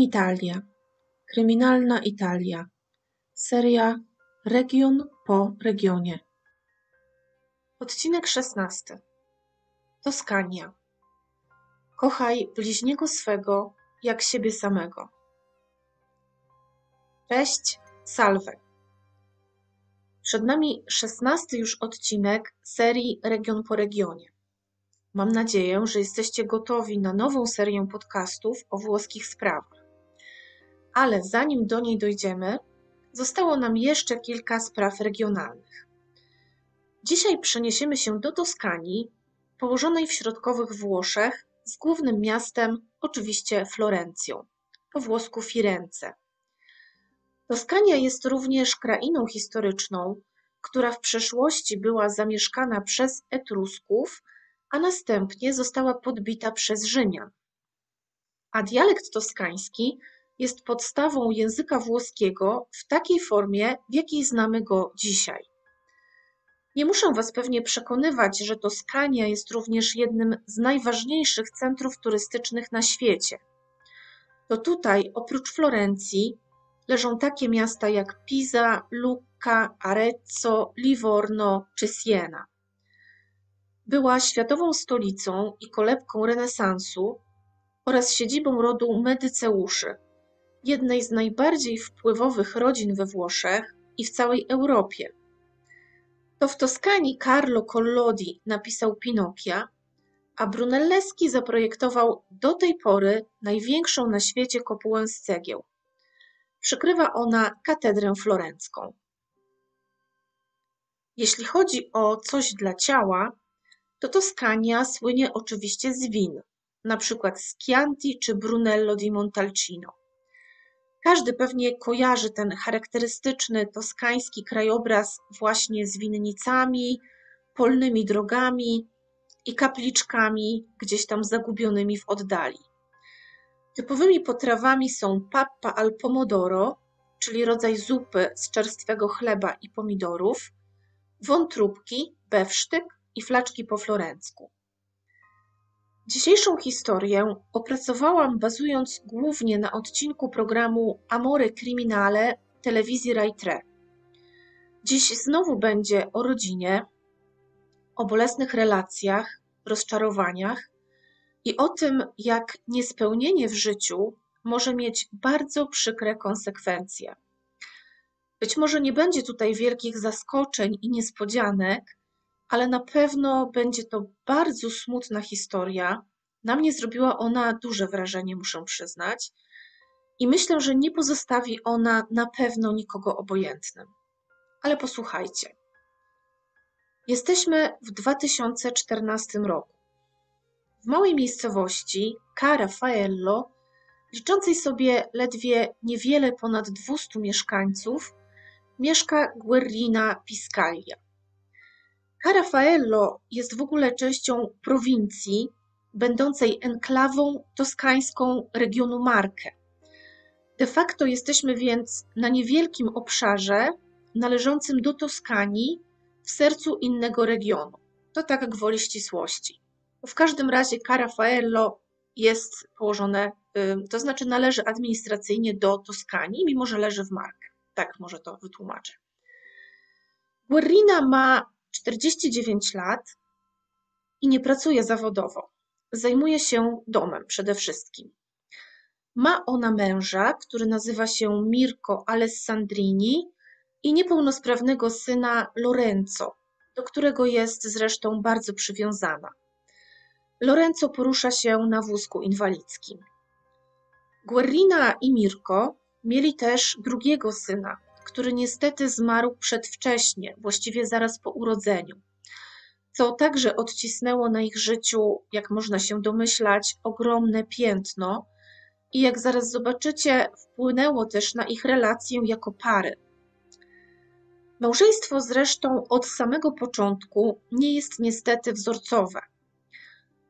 Krimitalia. Kryminalna Italia. Seria Region po regionie. Odcinek szesnasty. Toskania. Kochaj bliźniego swego jak siebie samego. Cześć, salve. Przed nami szesnasty już odcinek serii Region po regionie. Mam nadzieję, że jesteście gotowi na nową serię podcastów o włoskich sprawach. Ale zanim do niej dojdziemy, zostało nam jeszcze kilka spraw regionalnych. Dzisiaj przeniesiemy się do Toskanii, położonej w środkowych Włoszech, z głównym miastem oczywiście Florencją, po włosku Firence. Toskania jest również krainą historyczną, która w przeszłości była zamieszkana przez Etrusków, a następnie została podbita przez Rzymian. A dialekt toskański jest podstawą języka włoskiego w takiej formie, w jakiej znamy go dzisiaj. Nie muszę Was pewnie przekonywać, że Toskania jest również jednym z najważniejszych centrów turystycznych na świecie. To tutaj, oprócz Florencji, leżą takie miasta jak Pisa, Lucca, Arezzo, Livorno czy Siena. Była światową stolicą i kolebką renesansu oraz siedzibą rodu Medyceuszy, jednej z najbardziej wpływowych rodzin we Włoszech i w całej Europie. To w Toskanii Carlo Collodi napisał Pinokia, a Brunelleschi zaprojektował do tej pory największą na świecie kopułę z cegieł. Przykrywa ona katedrę florencką. Jeśli chodzi o coś dla ciała, to Toskania słynie oczywiście z win, na przykład z Chianti czy Brunello di Montalcino. Każdy pewnie kojarzy ten charakterystyczny toskański krajobraz właśnie z winnicami, polnymi drogami i kapliczkami gdzieś tam zagubionymi w oddali. Typowymi potrawami są pappa al pomodoro, czyli rodzaj zupy z czerstwego chleba i pomidorów, wątróbki, bewsztyk i flaczki po florencku. Dzisiejszą historię opracowałam bazując głównie na odcinku programu Amore Criminale telewizji Rai 3. Dziś znowu będzie o rodzinie, o bolesnych relacjach, rozczarowaniach i o tym, jak niespełnienie w życiu może mieć bardzo przykre konsekwencje. Być może nie będzie tutaj wielkich zaskoczeń i niespodzianek, ale na pewno będzie to bardzo smutna historia. Na mnie zrobiła ona duże wrażenie, muszę przyznać, i myślę, że nie pozostawi ona na pewno nikogo obojętnym. Ale posłuchajcie. Jesteśmy w 2014 roku. W małej miejscowości Carafaello, liczącej sobie ledwie niewiele ponad 200 mieszkańców, mieszka Guerrina Piscaglia. Carafaello jest w ogóle częścią prowincji, będącej enklawą toskańską regionu Marche. De facto jesteśmy więc na niewielkim obszarze należącym do Toskanii w sercu innego regionu. To tak gwoli ścisłości. W każdym razie Carafaello jest położone, to znaczy należy administracyjnie do Toskanii, mimo że leży w Marche. Tak może to wytłumaczę. Guerrina ma 49 lat i nie pracuje zawodowo. Zajmuje się domem przede wszystkim. Ma ona męża, który nazywa się Mirko Alessandrini i niepełnosprawnego syna Lorenzo, do którego jest zresztą bardzo przywiązana. Lorenzo porusza się na wózku inwalidzkim. Guerrina i Mirko mieli też drugiego syna, który niestety zmarł przedwcześnie, właściwie zaraz po urodzeniu, co także odcisnęło na ich życiu, jak można się domyślać, ogromne piętno i jak zaraz zobaczycie, wpłynęło też na ich relację jako pary. Małżeństwo zresztą od samego początku nie jest niestety wzorcowe.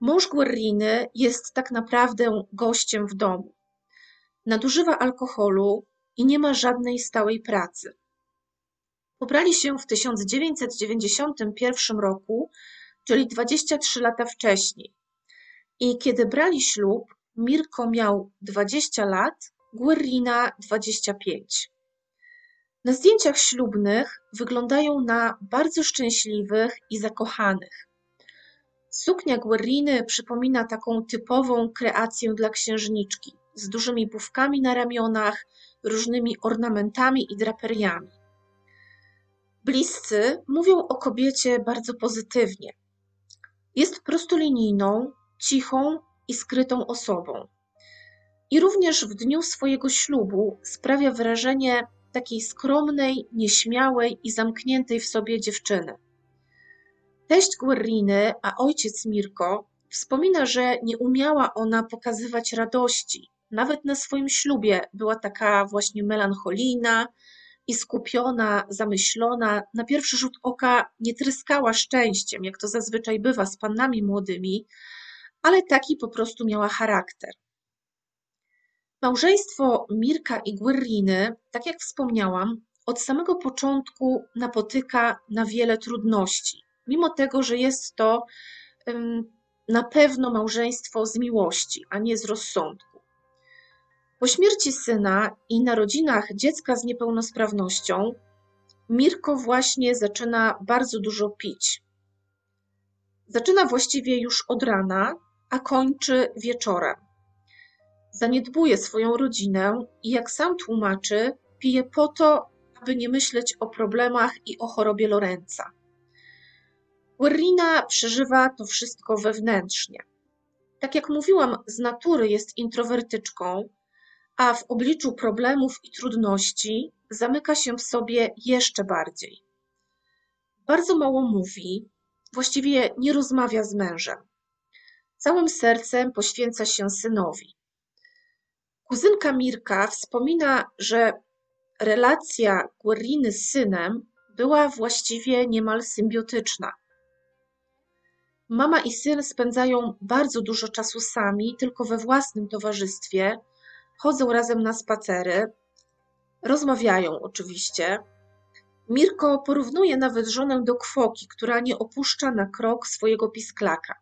Mąż Guerriny jest tak naprawdę gościem w domu. Nadużywa alkoholu, i nie ma żadnej stałej pracy. Pobrali się w 1991 roku, czyli 23 lata wcześniej. I kiedy brali ślub, Mirko miał 20 lat, Guerrina 25. Na zdjęciach ślubnych wyglądają na bardzo szczęśliwych i zakochanych. Suknia Guerriny przypomina taką typową kreację dla księżniczki, z dużymi bufkami na ramionach, różnymi ornamentami i draperiami. Bliscy mówią o kobiecie bardzo pozytywnie. Jest prostolinijną, cichą i skrytą osobą. I również w dniu swojego ślubu sprawia wrażenie takiej skromnej, nieśmiałej i zamkniętej w sobie dziewczyny. Teść Guerriny, a ojciec Mirko, wspomina, że nie umiała ona pokazywać radości. Nawet na swoim ślubie była taka właśnie melancholijna i skupiona, zamyślona. Na pierwszy rzut oka nie tryskała szczęściem, jak to zazwyczaj bywa z pannami młodymi, ale taki po prostu miała charakter. Małżeństwo Mirka i Guerriny, tak jak wspomniałam, od samego początku napotyka na wiele trudności, mimo tego, że jest to na pewno małżeństwo z miłości, a nie z rozsądku. Po śmierci syna i narodzinach dziecka z niepełnosprawnością, Mirko właśnie zaczyna bardzo dużo pić. Zaczyna właściwie już od rana, a kończy wieczorem. Zaniedbuje swoją rodzinę i, jak sam tłumaczy, pije po to, aby nie myśleć o problemach i o chorobie Lorenza. Guerrina przeżywa to wszystko wewnętrznie. Tak jak mówiłam, z natury jest introwertyczką, a w obliczu problemów i trudności zamyka się w sobie jeszcze bardziej. Bardzo mało mówi, właściwie nie rozmawia z mężem. Całym sercem poświęca się synowi. Kuzynka Mirka wspomina, że relacja Guerriny z synem była właściwie niemal symbiotyczna. Mama i syn spędzają bardzo dużo czasu sami, tylko we własnym towarzystwie, chodzą razem na spacery, rozmawiają oczywiście. Mirko porównuje nawet żonę do kwoki, która nie opuszcza na krok swojego pisklaka.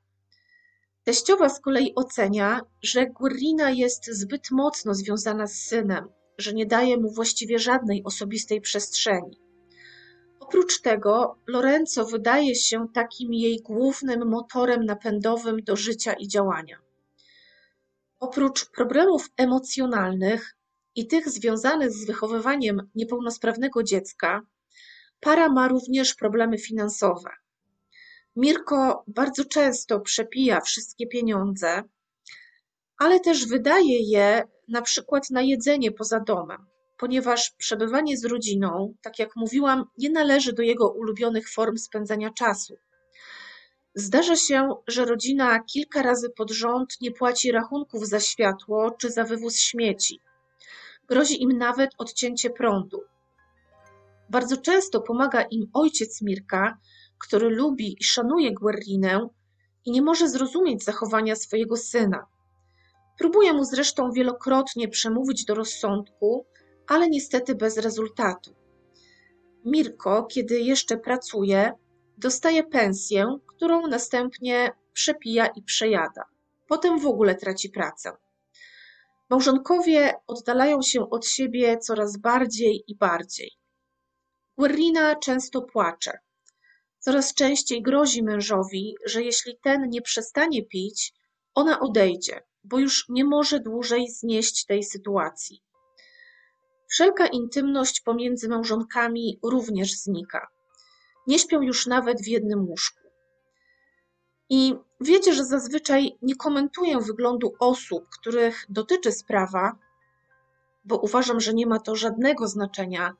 Teściowa z kolei ocenia, że Guerrina jest zbyt mocno związana z synem, że nie daje mu właściwie żadnej osobistej przestrzeni. Oprócz tego, Lorenzo wydaje się takim jej głównym motorem napędowym do życia i działania. Oprócz problemów emocjonalnych i tych związanych z wychowywaniem niepełnosprawnego dziecka, para ma również problemy finansowe. Mirko bardzo często przepija wszystkie pieniądze, ale też wydaje je na przykład na jedzenie poza domem, ponieważ przebywanie z rodziną, tak jak mówiłam, nie należy do jego ulubionych form spędzania czasu. Zdarza się, że rodzina kilka razy pod rząd nie płaci rachunków za światło czy za wywóz śmieci. Grozi im nawet odcięcie prądu. Bardzo często pomaga im ojciec Mirka, który lubi i szanuje Guerrinę i nie może zrozumieć zachowania swojego syna. Próbuje mu zresztą wielokrotnie przemówić do rozsądku, ale niestety bez rezultatu. Mirko, kiedy jeszcze pracuje, dostaje pensję, którą następnie przepija i przejada. Potem w ogóle traci pracę. Małżonkowie oddalają się od siebie coraz bardziej i bardziej. Guerrina często płacze. Coraz częściej grozi mężowi, że jeśli ten nie przestanie pić, ona odejdzie, bo już nie może dłużej znieść tej sytuacji. Wszelka intymność pomiędzy małżonkami również znika. Nie śpią już nawet w jednym łóżku. I wiecie, że zazwyczaj nie komentuję wyglądu osób, których dotyczy sprawa, bo uważam, że nie ma to żadnego znaczenia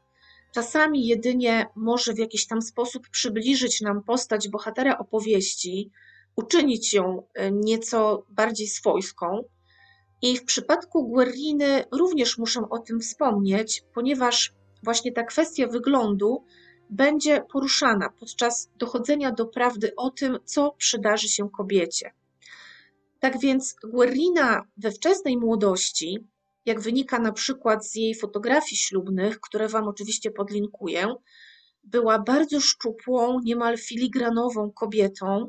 czasami jedynie może w jakiś tam sposób przybliżyć nam postać bohatera opowieści, uczynić ją e, nieco bardziej swojską. I w przypadku Guerriny również muszę o tym wspomnieć, ponieważ właśnie ta kwestia wyglądu będzie poruszana podczas dochodzenia do prawdy o tym, co przydarzy się kobiecie. Tak więc Guerrina we wczesnej młodości jak wynika na przykład z jej fotografii ślubnych, które Wam oczywiście podlinkuję, była bardzo szczupłą, niemal filigranową kobietą,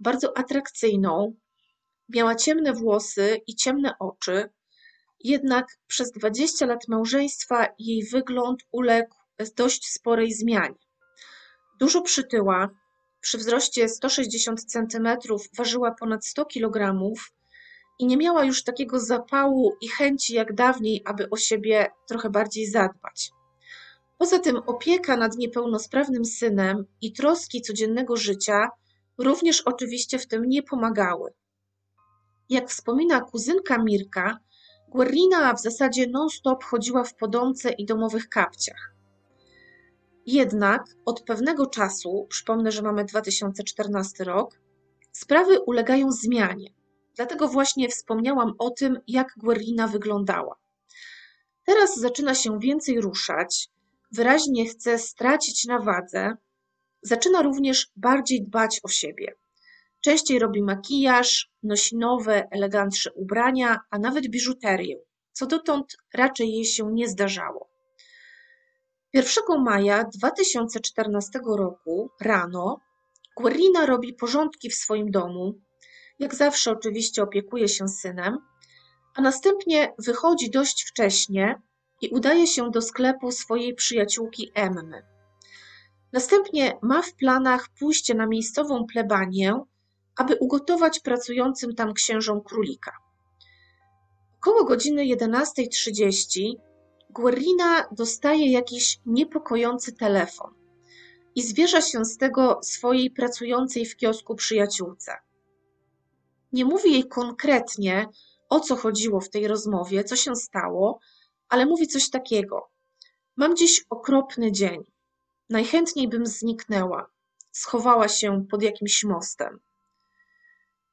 bardzo atrakcyjną. Miała ciemne włosy i ciemne oczy Jednak przez 20 lat małżeństwa jej wygląd uległ dość sporej zmianie. Dużo przytyła, przy wzroście 160 cm ważyła ponad 100 kg i nie miała już takiego zapału i chęci jak dawniej, aby o siebie trochę bardziej zadbać. Poza tym opieka nad niepełnosprawnym synem i troski codziennego życia również oczywiście w tym nie pomagały. Jak wspomina kuzynka Mirka, Guerrina w zasadzie non-stop chodziła w podomce i domowych kapciach. Jednak od pewnego czasu, przypomnę, że mamy 2014 rok, sprawy ulegają zmianie. Dlatego właśnie wspomniałam o tym, jak Guerrina wyglądała. Teraz zaczyna się więcej ruszać, wyraźnie chce stracić na wadze, zaczyna również bardziej dbać o siebie. Częściej robi makijaż, nosi nowe, elegantsze ubrania, a nawet biżuterię, co dotąd raczej jej się nie zdarzało. 1 maja 2014 roku rano Guerrina robi porządki w swoim domu. Jak zawsze, oczywiście, opiekuje się synem, a następnie wychodzi dość wcześnie i udaje się do sklepu swojej przyjaciółki Emmy. Następnie ma w planach pójście na miejscową plebanię, aby ugotować pracującym tam księżom królika. Około godziny 11.30 Guerrina dostaje jakiś niepokojący telefon i zwierza się z tego swojej pracującej w kiosku przyjaciółce. Nie mówi jej konkretnie, o co chodziło w tej rozmowie, co się stało, ale mówi coś takiego. Mam dziś okropny dzień. Najchętniej bym zniknęła, schowała się pod jakimś mostem.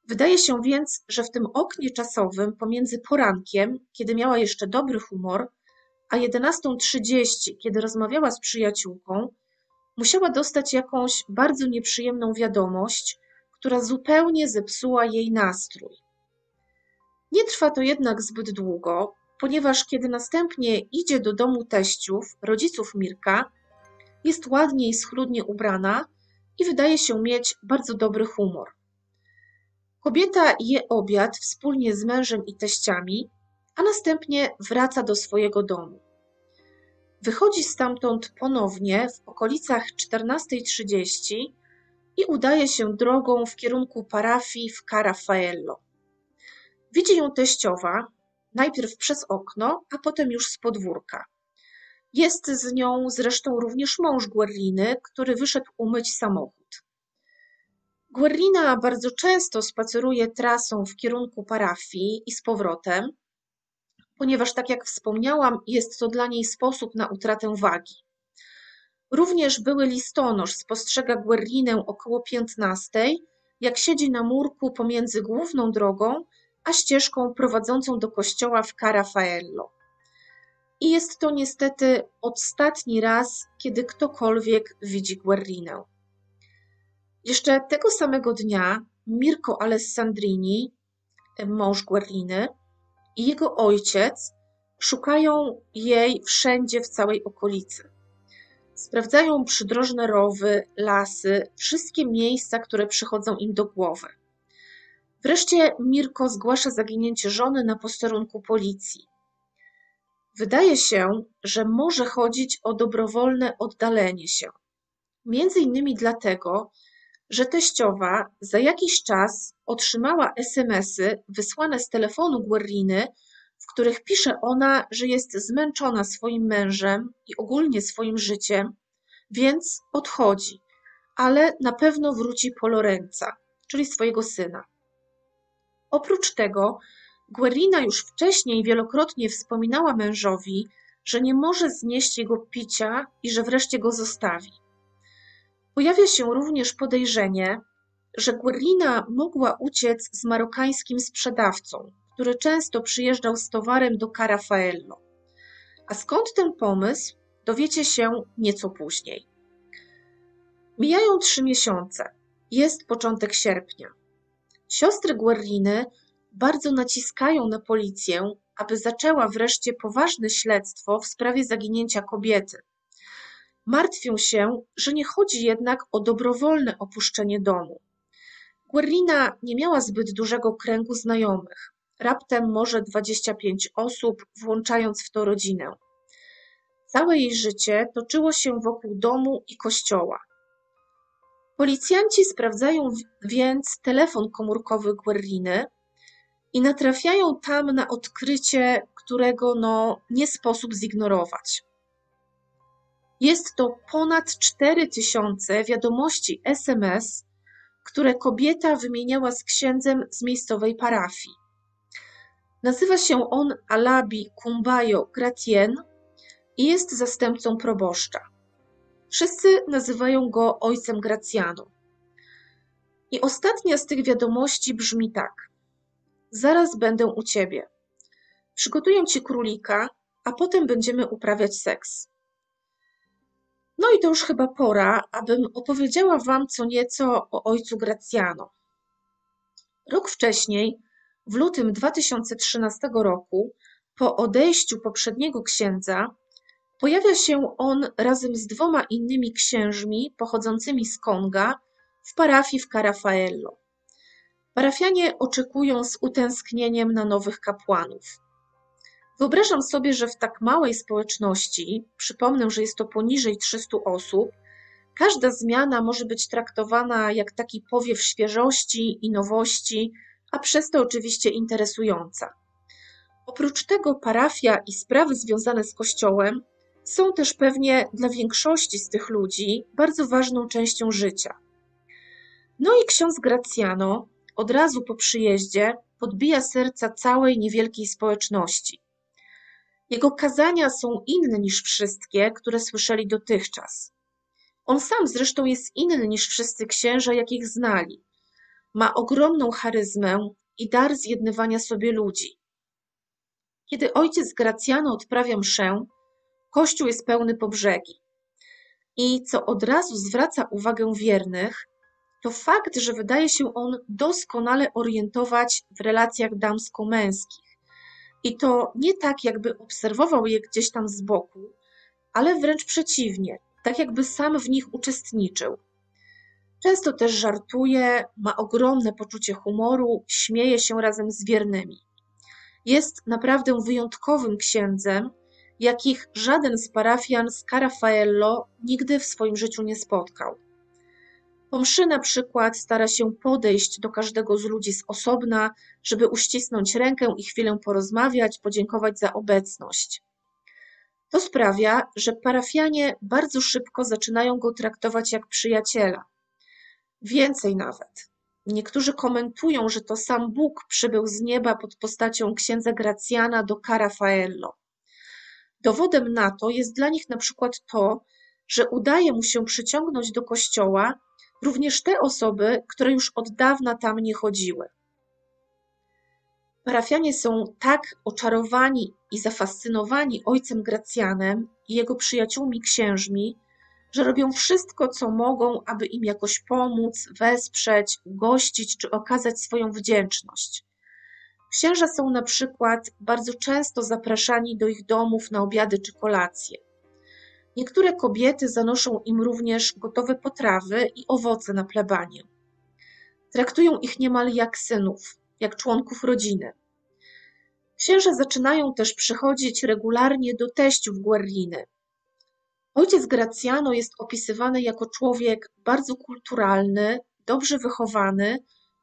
Wydaje się więc, że w tym oknie czasowym pomiędzy porankiem, kiedy miała jeszcze dobry humor, a 11.30, kiedy rozmawiała z przyjaciółką, musiała dostać jakąś bardzo nieprzyjemną wiadomość, która zupełnie zepsuła jej nastrój. Nie trwa to jednak zbyt długo, ponieważ kiedy następnie idzie do domu teściów, rodziców Mirka, jest ładnie i schludnie ubrana i wydaje się mieć bardzo dobry humor. Kobieta je obiad wspólnie z mężem i teściami, a następnie wraca do swojego domu. Wychodzi stamtąd ponownie w okolicach 14.30 i udaje się drogą w kierunku parafii w Carafaello. Widzi ją teściowa, najpierw przez okno, a potem już z podwórka. Jest z nią zresztą również mąż Guerliny, który wyszedł umyć samochód. Guerlina bardzo często spaceruje trasą w kierunku parafii i z powrotem, ponieważ, tak jak wspomniałam, jest to dla niej sposób na utratę wagi. Również były listonosz spostrzega Guerlinę około 15, jak siedzi na murku pomiędzy główną drogą a ścieżką prowadzącą do kościoła w Carafaello. I jest to niestety ostatni raz, kiedy ktokolwiek widzi Guerlinę. Jeszcze tego samego dnia Mirko Alessandrini, mąż Guerliny, i jego ojciec szukają jej wszędzie w całej okolicy. Sprawdzają przydrożne rowy, lasy, wszystkie miejsca, które przychodzą im do głowy. Wreszcie Mirko zgłasza zaginięcie żony na posterunku policji. Wydaje się, że może chodzić o dobrowolne oddalenie się. Między innymi dlatego, że teściowa za jakiś czas otrzymała SMSy wysłane z telefonu Guerriny, w których pisze ona, że jest zmęczona swoim mężem i ogólnie swoim życiem, więc odchodzi, ale na pewno wróci po Lorenza, czyli swojego syna. Oprócz tego, Guerrina już wcześniej wielokrotnie wspominała mężowi, że nie może znieść jego picia i że wreszcie go zostawi. Pojawia się również podejrzenie, że Guerrina mogła uciec z marokańskim sprzedawcą, który często przyjeżdżał z towarem do Carafaello. A skąd ten pomysł, dowiecie się nieco później. Mijają trzy miesiące. Jest początek sierpnia. Siostry Guerriny bardzo naciskają na policję, aby zaczęła wreszcie poważne śledztwo w sprawie zaginięcia kobiety. Martwią się, że nie chodzi jednak o dobrowolne opuszczenie domu. Guerrina nie miała zbyt dużego kręgu znajomych. raptem może 25 osób, włączając w to rodzinę. Całe jej życie toczyło się wokół domu i kościoła. Policjanci sprawdzają więc telefon komórkowy Guerriny i natrafiają tam na odkrycie, którego no, nie sposób zignorować. Jest to ponad 4000 wiadomości SMS, które kobieta wymieniała z księdzem z miejscowej parafii. Nazywa się on Alabi Kumbayo Gratien i jest zastępcą proboszcza. Wszyscy nazywają go ojcem Gracjano. I ostatnia z tych wiadomości brzmi tak: Zaraz będę u ciebie. Przygotuję ci królika, a potem będziemy uprawiać seks. No i to już chyba pora, abym opowiedziała wam co nieco o ojcu Gracjano. Rok wcześniej, w lutym 2013 roku, po odejściu poprzedniego księdza, pojawia się on razem z dwoma innymi księżmi pochodzącymi z Konga w parafii w Carafaello. Parafianie oczekują z utęsknieniem na nowych kapłanów. Wyobrażam sobie, że w tak małej społeczności, przypomnę, że jest to poniżej 300 osób, każda zmiana może być traktowana jak taki powiew świeżości i nowości, a przez to oczywiście interesująca. Oprócz tego parafia i sprawy związane z Kościołem są też pewnie dla większości z tych ludzi bardzo ważną częścią życia. No i ksiądz Gracjano od razu po przyjeździe podbija serca całej niewielkiej społeczności. Jego kazania są inne niż wszystkie, które słyszeli dotychczas. On sam zresztą jest inny niż wszyscy księża, jakich znali. Ma ogromną charyzmę i dar zjednywania sobie ludzi. Kiedy ojciec Gracjano odprawia mszę, kościół jest pełny po brzegi. I co od razu zwraca uwagę wiernych, to fakt, że wydaje się on doskonale orientować w relacjach damsko-męskich. I to nie tak, jakby obserwował je gdzieś tam z boku, ale wręcz przeciwnie, tak jakby sam w nich uczestniczył. Często też żartuje, ma ogromne poczucie humoru, śmieje się razem z wiernymi. Jest naprawdę wyjątkowym księdzem, jakich żaden z parafian z Carafaello nigdy w swoim życiu nie spotkał. Po mszy na przykład stara się podejść do każdego z ludzi z osobna, żeby uścisnąć rękę i chwilę porozmawiać, podziękować za obecność. To sprawia, że parafianie bardzo szybko zaczynają go traktować jak przyjaciela. Więcej nawet. Niektórzy komentują, że to sam Bóg przybył z nieba pod postacią księdza Gracjana do Carafaello. Dowodem na to jest dla nich na przykład to, że udaje mu się przyciągnąć do kościoła również te osoby, które już od dawna tam nie chodziły. Parafianie są tak oczarowani i zafascynowani ojcem Gracjanem i jego przyjaciółmi księżmi, że robią wszystko, co mogą, aby im jakoś pomóc, wesprzeć, ugościć czy okazać swoją wdzięczność. Księża są na przykład bardzo często zapraszani do ich domów na obiady czy kolacje. Niektóre kobiety zanoszą im również gotowe potrawy i owoce na plebanie. Traktują ich niemal jak synów, jak członków rodziny. Księża zaczynają też przychodzić regularnie do teściów Guerriny. Ojciec Gracjano jest opisywany jako człowiek bardzo kulturalny, dobrze wychowany,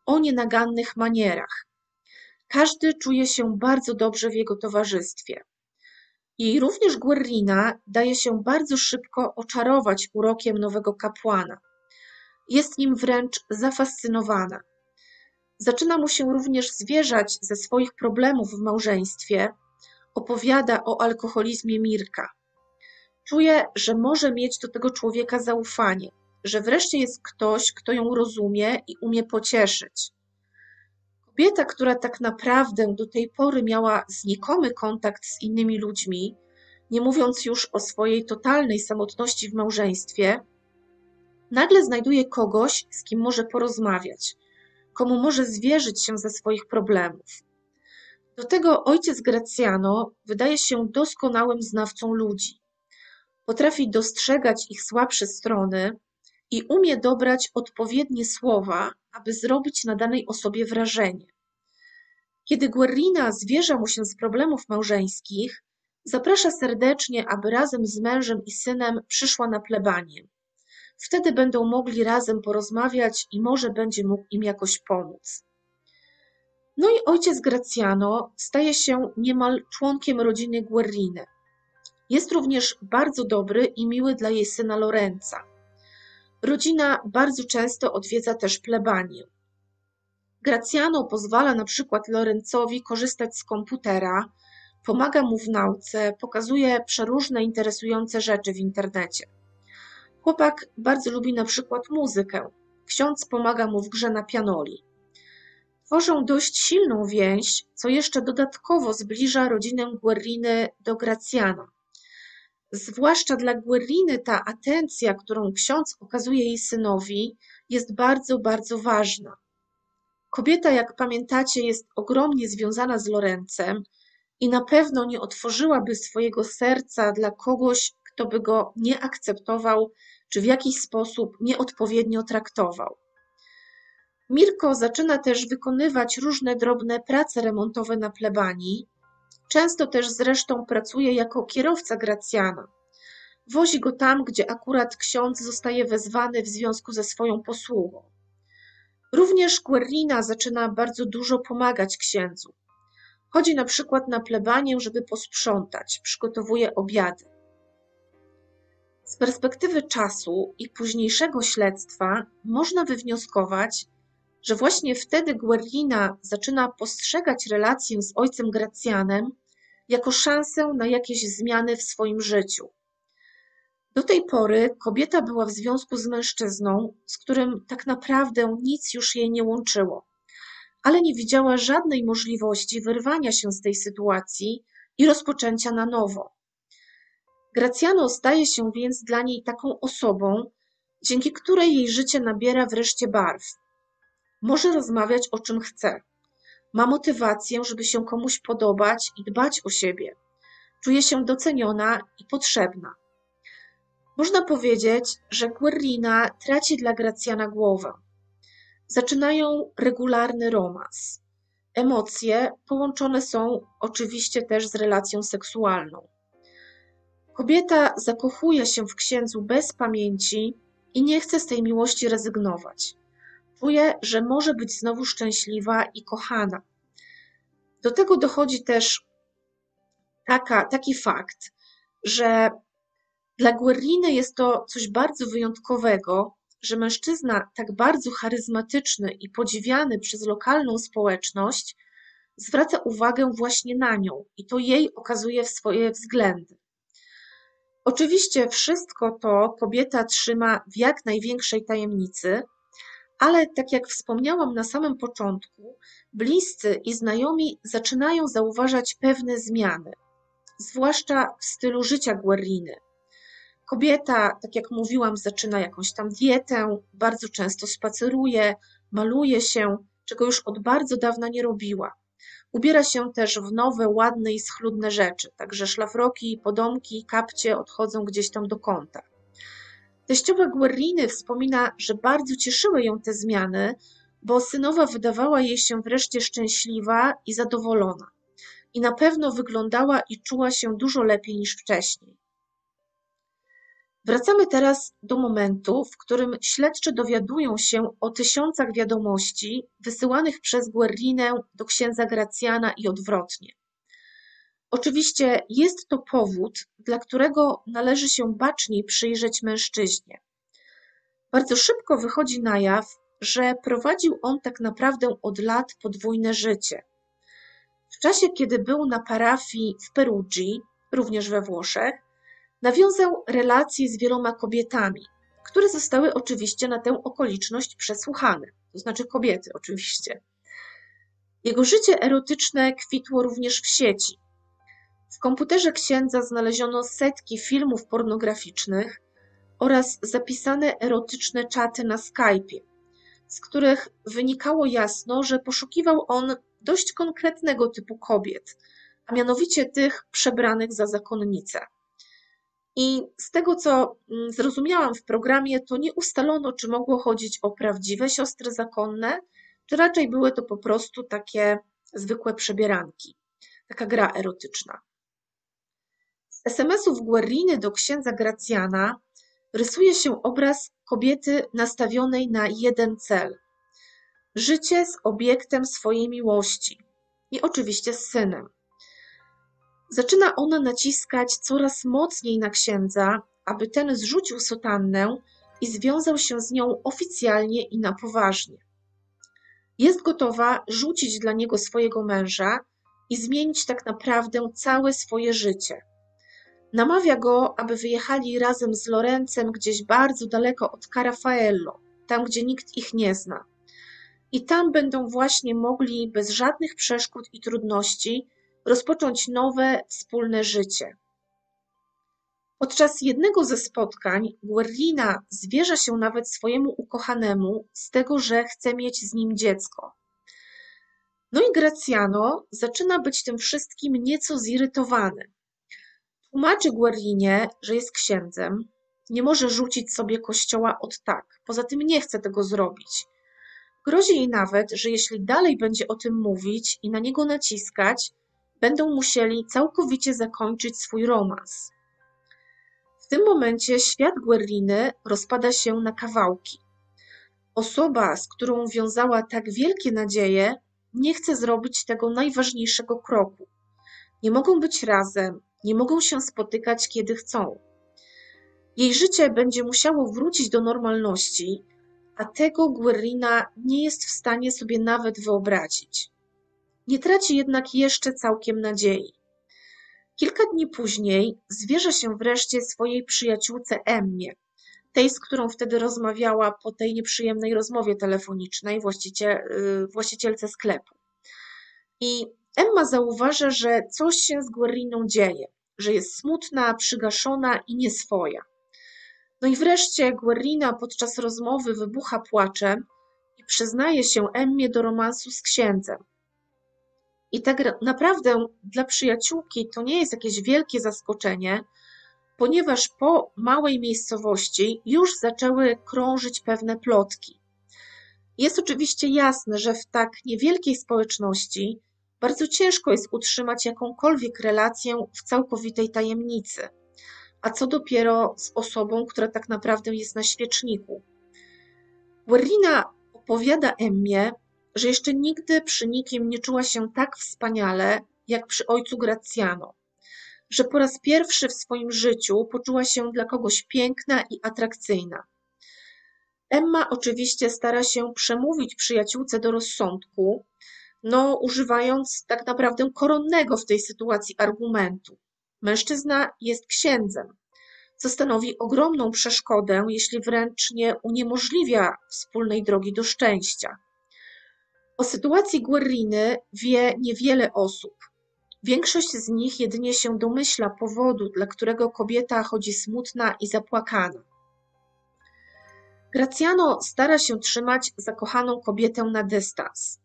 o nienagannych manierach. Każdy czuje się bardzo dobrze w jego towarzystwie. I również Guerrina daje się bardzo szybko oczarować urokiem nowego kapłana. Jest nim wręcz zafascynowana. Zaczyna mu się również zwierzać ze swoich problemów w małżeństwie. Opowiada o alkoholizmie Mirka. Czuje, że może mieć do tego człowieka zaufanie, że wreszcie jest ktoś, kto ją rozumie i umie pocieszyć. Kobieta, która tak naprawdę do tej pory miała znikomy kontakt z innymi ludźmi, nie mówiąc już o swojej totalnej samotności w małżeństwie, nagle znajduje kogoś, z kim może porozmawiać, komu może zwierzyć się ze swoich problemów. Do tego ojciec Gracjano wydaje się doskonałym znawcą ludzi. Potrafi dostrzegać ich słabsze strony i umie dobrać odpowiednie słowa, aby zrobić na danej osobie wrażenie. Kiedy Guerrina zwierza mu się z problemów małżeńskich, zaprasza serdecznie, aby razem z mężem i synem przyszła na plebanię. Wtedy będą mogli razem porozmawiać i może będzie mógł im jakoś pomóc. No i ojciec Graciano staje się niemal członkiem rodziny Guerriny. Jest również bardzo dobry i miły dla jej syna Lorenza. Rodzina bardzo często odwiedza też plebanię. Graciano pozwala na przykład Lorenzowi korzystać z komputera, pomaga mu w nauce, pokazuje przeróżne interesujące rzeczy w internecie. Chłopak bardzo lubi na przykład muzykę. Ksiądz pomaga mu w grze na pianoli. Tworzą dość silną więź, co jeszcze dodatkowo zbliża rodzinę Guerriny do Gracjana. Zwłaszcza dla Guerriny ta atencja, którą ksiądz okazuje jej synowi, jest bardzo, bardzo ważna. Kobieta, jak pamiętacie, jest ogromnie związana z Lorencem i na pewno nie otworzyłaby swojego serca dla kogoś, kto by go nie akceptował czy w jakiś sposób nieodpowiednio traktował. Mirko zaczyna też wykonywać różne drobne prace remontowe na plebanii. Często też zresztą pracuje jako kierowca Gracjana. Wozi go tam, gdzie akurat ksiądz zostaje wezwany w związku ze swoją posługą. Również Guerrina zaczyna bardzo dużo pomagać księdzu. Chodzi na przykład na plebanię, żeby posprzątać, przygotowuje obiady. Z perspektywy czasu i późniejszego śledztwa można wywnioskować, że właśnie wtedy Guerrina zaczyna postrzegać relację z ojcem Gracjanem jako szansę na jakieś zmiany w swoim życiu. Do tej pory kobieta była w związku z mężczyzną, z którym tak naprawdę nic już jej nie łączyło, ale nie widziała żadnej możliwości wyrwania się z tej sytuacji i rozpoczęcia na nowo. Gracjano staje się więc dla niej taką osobą, dzięki której jej życie nabiera wreszcie barw. Może rozmawiać o czym chce. Ma motywację, żeby się komuś podobać i dbać o siebie. Czuje się doceniona i potrzebna. Można powiedzieć, że Guerrina traci dla Gracjana głowę. Zaczynają regularny romans. Emocje połączone są oczywiście też z relacją seksualną. Kobieta zakochuje się w księdzu bez pamięci i nie chce z tej miłości rezygnować. Czuje, że może być znowu szczęśliwa i kochana. Do tego dochodzi też taka, taki fakt, że dla Guerriny jest to coś bardzo wyjątkowego, że mężczyzna tak bardzo charyzmatyczny i podziwiany przez lokalną społeczność zwraca uwagę właśnie na nią i to jej okazuje swoje względy. Oczywiście wszystko to kobieta trzyma w jak największej tajemnicy, ale tak jak wspomniałam na samym początku, bliscy i znajomi zaczynają zauważać pewne zmiany, zwłaszcza w stylu życia Guerriny. Kobieta, tak jak mówiłam, zaczyna jakąś tam dietę, bardzo często spaceruje, maluje się, czego już od bardzo dawna nie robiła. Ubiera się też w nowe, ładne i schludne rzeczy, także szlafroki, podomki, kapcie odchodzą gdzieś tam do kąta. Teściowa Guerriny wspomina, że bardzo cieszyły ją te zmiany, bo synowa wydawała jej się wreszcie szczęśliwa i zadowolona. I na pewno wyglądała i czuła się dużo lepiej niż wcześniej. Wracamy teraz do momentu, w którym śledczy dowiadują się o tysiącach wiadomości wysyłanych przez Guerrinę do księdza Gracjana i odwrotnie. Oczywiście jest to powód, dla którego należy się baczniej przyjrzeć mężczyźnie. Bardzo szybko wychodzi na jaw, że prowadził on tak naprawdę od lat podwójne życie. W czasie, kiedy był na parafii w Perugii, również we Włoszech, Nawiązał relacje z wieloma kobietami, które zostały oczywiście na tę okoliczność przesłuchane, to znaczy kobiety oczywiście. Jego życie erotyczne kwitło również w sieci. W komputerze księdza znaleziono setki filmów pornograficznych oraz zapisane erotyczne czaty na Skype'ie, z których wynikało jasno, że poszukiwał on dość konkretnego typu kobiet, a mianowicie tych przebranych za zakonnice. I z tego, co mm, zrozumiałam w programie, to nie ustalono, czy mogło chodzić o prawdziwe siostry zakonne, czy raczej były to po prostu takie zwykłe przebieranki. Taka gra erotyczna. SMS-ów Guerriny do księdza Gracjana rysuje się obraz kobiety nastawionej na jeden cel. Życie z obiektem swojej miłości i oczywiście z synem. Zaczyna ona naciskać coraz mocniej na księdza, aby ten zrzucił sotannę i związał się z nią oficjalnie i na poważnie. Jest gotowa rzucić dla niego swojego męża i zmienić tak naprawdę całe swoje życie. Namawia go, aby wyjechali razem z Lorencem gdzieś bardzo daleko od Carafaello, tam gdzie nikt ich nie zna. I tam będą właśnie mogli bez żadnych przeszkód i trudności rozpocząć nowe, wspólne życie. Podczas jednego ze spotkań Guerlina zwierza się nawet swojemu ukochanemu z tego, że chce mieć z nim dziecko. No i Graciano zaczyna być tym wszystkim nieco zirytowany. Tłumaczy Guerlinie, że jest księdzem, nie może rzucić sobie kościoła od tak, poza tym nie chce tego zrobić. Grozi jej nawet, że jeśli dalej będzie o tym mówić i na niego naciskać, będą musieli całkowicie zakończyć swój romans. W tym momencie świat Guerriny rozpada się na kawałki. Osoba, z którą wiązała tak wielkie nadzieje, nie chce zrobić tego najważniejszego kroku. Nie mogą być razem, nie mogą się spotykać, kiedy chcą. Jej życie będzie musiało wrócić do normalności, a tego Guerrina nie jest w stanie sobie nawet wyobrazić. Nie traci jednak jeszcze całkiem nadziei. Kilka dni później zwierza się wreszcie swojej przyjaciółce Emmie, tej, z którą wtedy rozmawiała po tej nieprzyjemnej rozmowie telefonicznej, właściciel, y, właścicielce sklepu. I Emma zauważa, że coś się z Guerriną dzieje, że jest smutna, przygaszona i nieswoja. No i wreszcie Guerrina podczas rozmowy wybucha płaczem i przyznaje się Emmie do romansu z księdzem. I tak naprawdę dla przyjaciółki to nie jest jakieś wielkie zaskoczenie, ponieważ po małej miejscowości już zaczęły krążyć pewne plotki. Jest oczywiście jasne, że w tak niewielkiej społeczności bardzo ciężko jest utrzymać jakąkolwiek relację w całkowitej tajemnicy. A co dopiero z osobą, która tak naprawdę jest na świeczniku. Werlina opowiada Emmie, że jeszcze nigdy przy nikim nie czuła się tak wspaniale, jak przy ojcu Gracjano. Że po raz pierwszy w swoim życiu poczuła się dla kogoś piękna i atrakcyjna. Emma oczywiście stara się przemówić przyjaciółce do rozsądku, no używając tak naprawdę koronnego w tej sytuacji argumentu. Mężczyzna jest księdzem, co stanowi ogromną przeszkodę, jeśli wręcz nie uniemożliwia wspólnej drogi do szczęścia. O sytuacji Guerriny wie niewiele osób. Większość z nich jedynie się domyśla powodu, dla którego kobieta chodzi smutna i zapłakana. Graciano stara się trzymać zakochaną kobietę na dystans.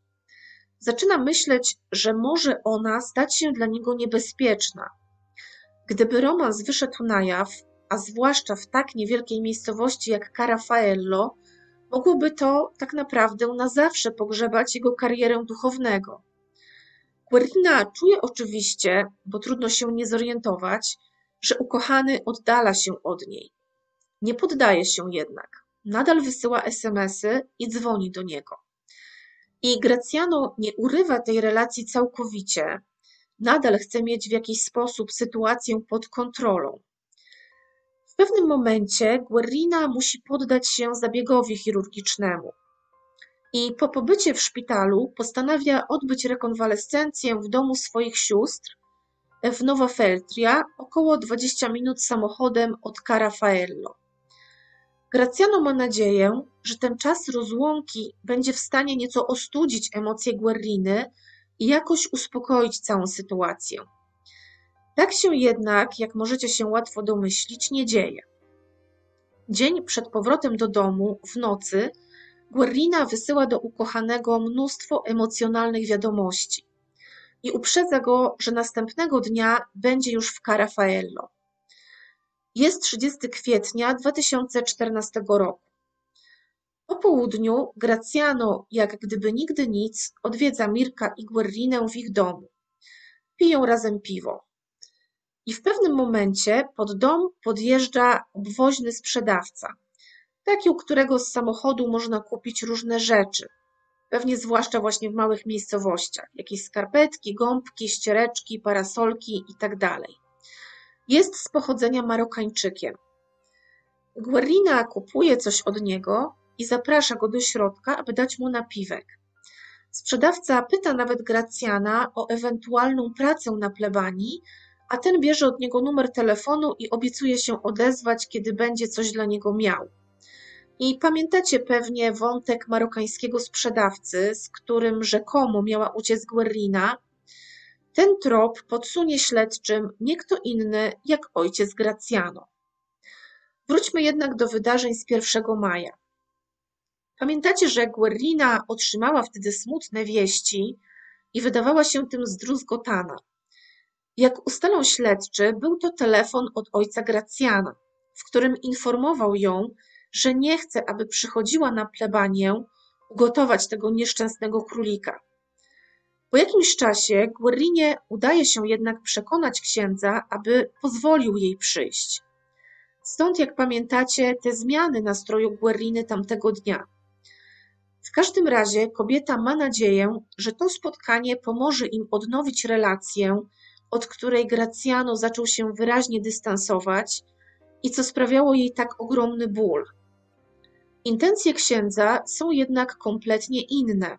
Zaczyna myśleć, że może ona stać się dla niego niebezpieczna. Gdyby romans wyszedł na jaw, a zwłaszcza w tak niewielkiej miejscowości jak Carafaello, mogłoby to tak naprawdę na zawsze pogrzebać jego karierę duchownego. Guerrina czuje oczywiście, bo trudno się nie zorientować, że ukochany oddala się od niej. Nie poddaje się jednak. Nadal wysyła SMSy i dzwoni do niego. I Gracjano nie urywa tej relacji całkowicie. Nadal chce mieć w jakiś sposób sytuację pod kontrolą. W pewnym momencie Guerrina musi poddać się zabiegowi chirurgicznemu i po pobycie w szpitalu postanawia odbyć rekonwalescencję w domu swoich sióstr w Nova Feltria, około 20 minut samochodem od Carafaello. Graciano ma nadzieję, że ten czas rozłąki będzie w stanie nieco ostudzić emocje Guerriny i jakoś uspokoić całą sytuację. Tak się jednak, jak możecie się łatwo domyślić, nie dzieje. Dzień przed powrotem do domu, w nocy, Guerrina wysyła do ukochanego mnóstwo emocjonalnych wiadomości i uprzedza go, że następnego dnia będzie już w Carafaello. Jest 30 kwietnia 2014 roku. Po południu Graciano, jak gdyby nigdy nic, odwiedza Mirka i Guerrinę w ich domu. Piją razem piwo. I w pewnym momencie pod dom podjeżdża obwoźny sprzedawca, taki, u którego z samochodu można kupić różne rzeczy. Pewnie zwłaszcza właśnie w małych miejscowościach. Jakieś skarpetki, gąbki, ściereczki, parasolki itd. Jest z pochodzenia Marokańczykiem. Guerrina kupuje coś od niego i zaprasza go do środka, aby dać mu napiwek. Sprzedawca pyta nawet Gracjana o ewentualną pracę na plebanii, a ten bierze od niego numer telefonu i obiecuje się odezwać, kiedy będzie coś dla niego miał. I pamiętacie pewnie wątek marokańskiego sprzedawcy, z którym rzekomo miała uciec Guerrina. Ten trop podsunie śledczym nie kto inny jak ojciec Gracjano. Wróćmy jednak do wydarzeń z 1 maja. Pamiętacie, że Guerrina otrzymała wtedy smutne wieści i wydawała się tym zdruzgotana. Jak ustalą śledczy, był to telefon od ojca Gracjana, w którym informował ją, że nie chce, aby przychodziła na plebanię ugotować tego nieszczęsnego królika. Po jakimś czasie Guerrinie udaje się jednak przekonać księdza, aby pozwolił jej przyjść. Stąd, jak pamiętacie, te zmiany nastroju Guerriny tamtego dnia. W każdym razie kobieta ma nadzieję, że to spotkanie pomoże im odnowić relację, od której Gracjano zaczął się wyraźnie dystansować i co sprawiało jej tak ogromny ból. Intencje księdza są jednak kompletnie inne.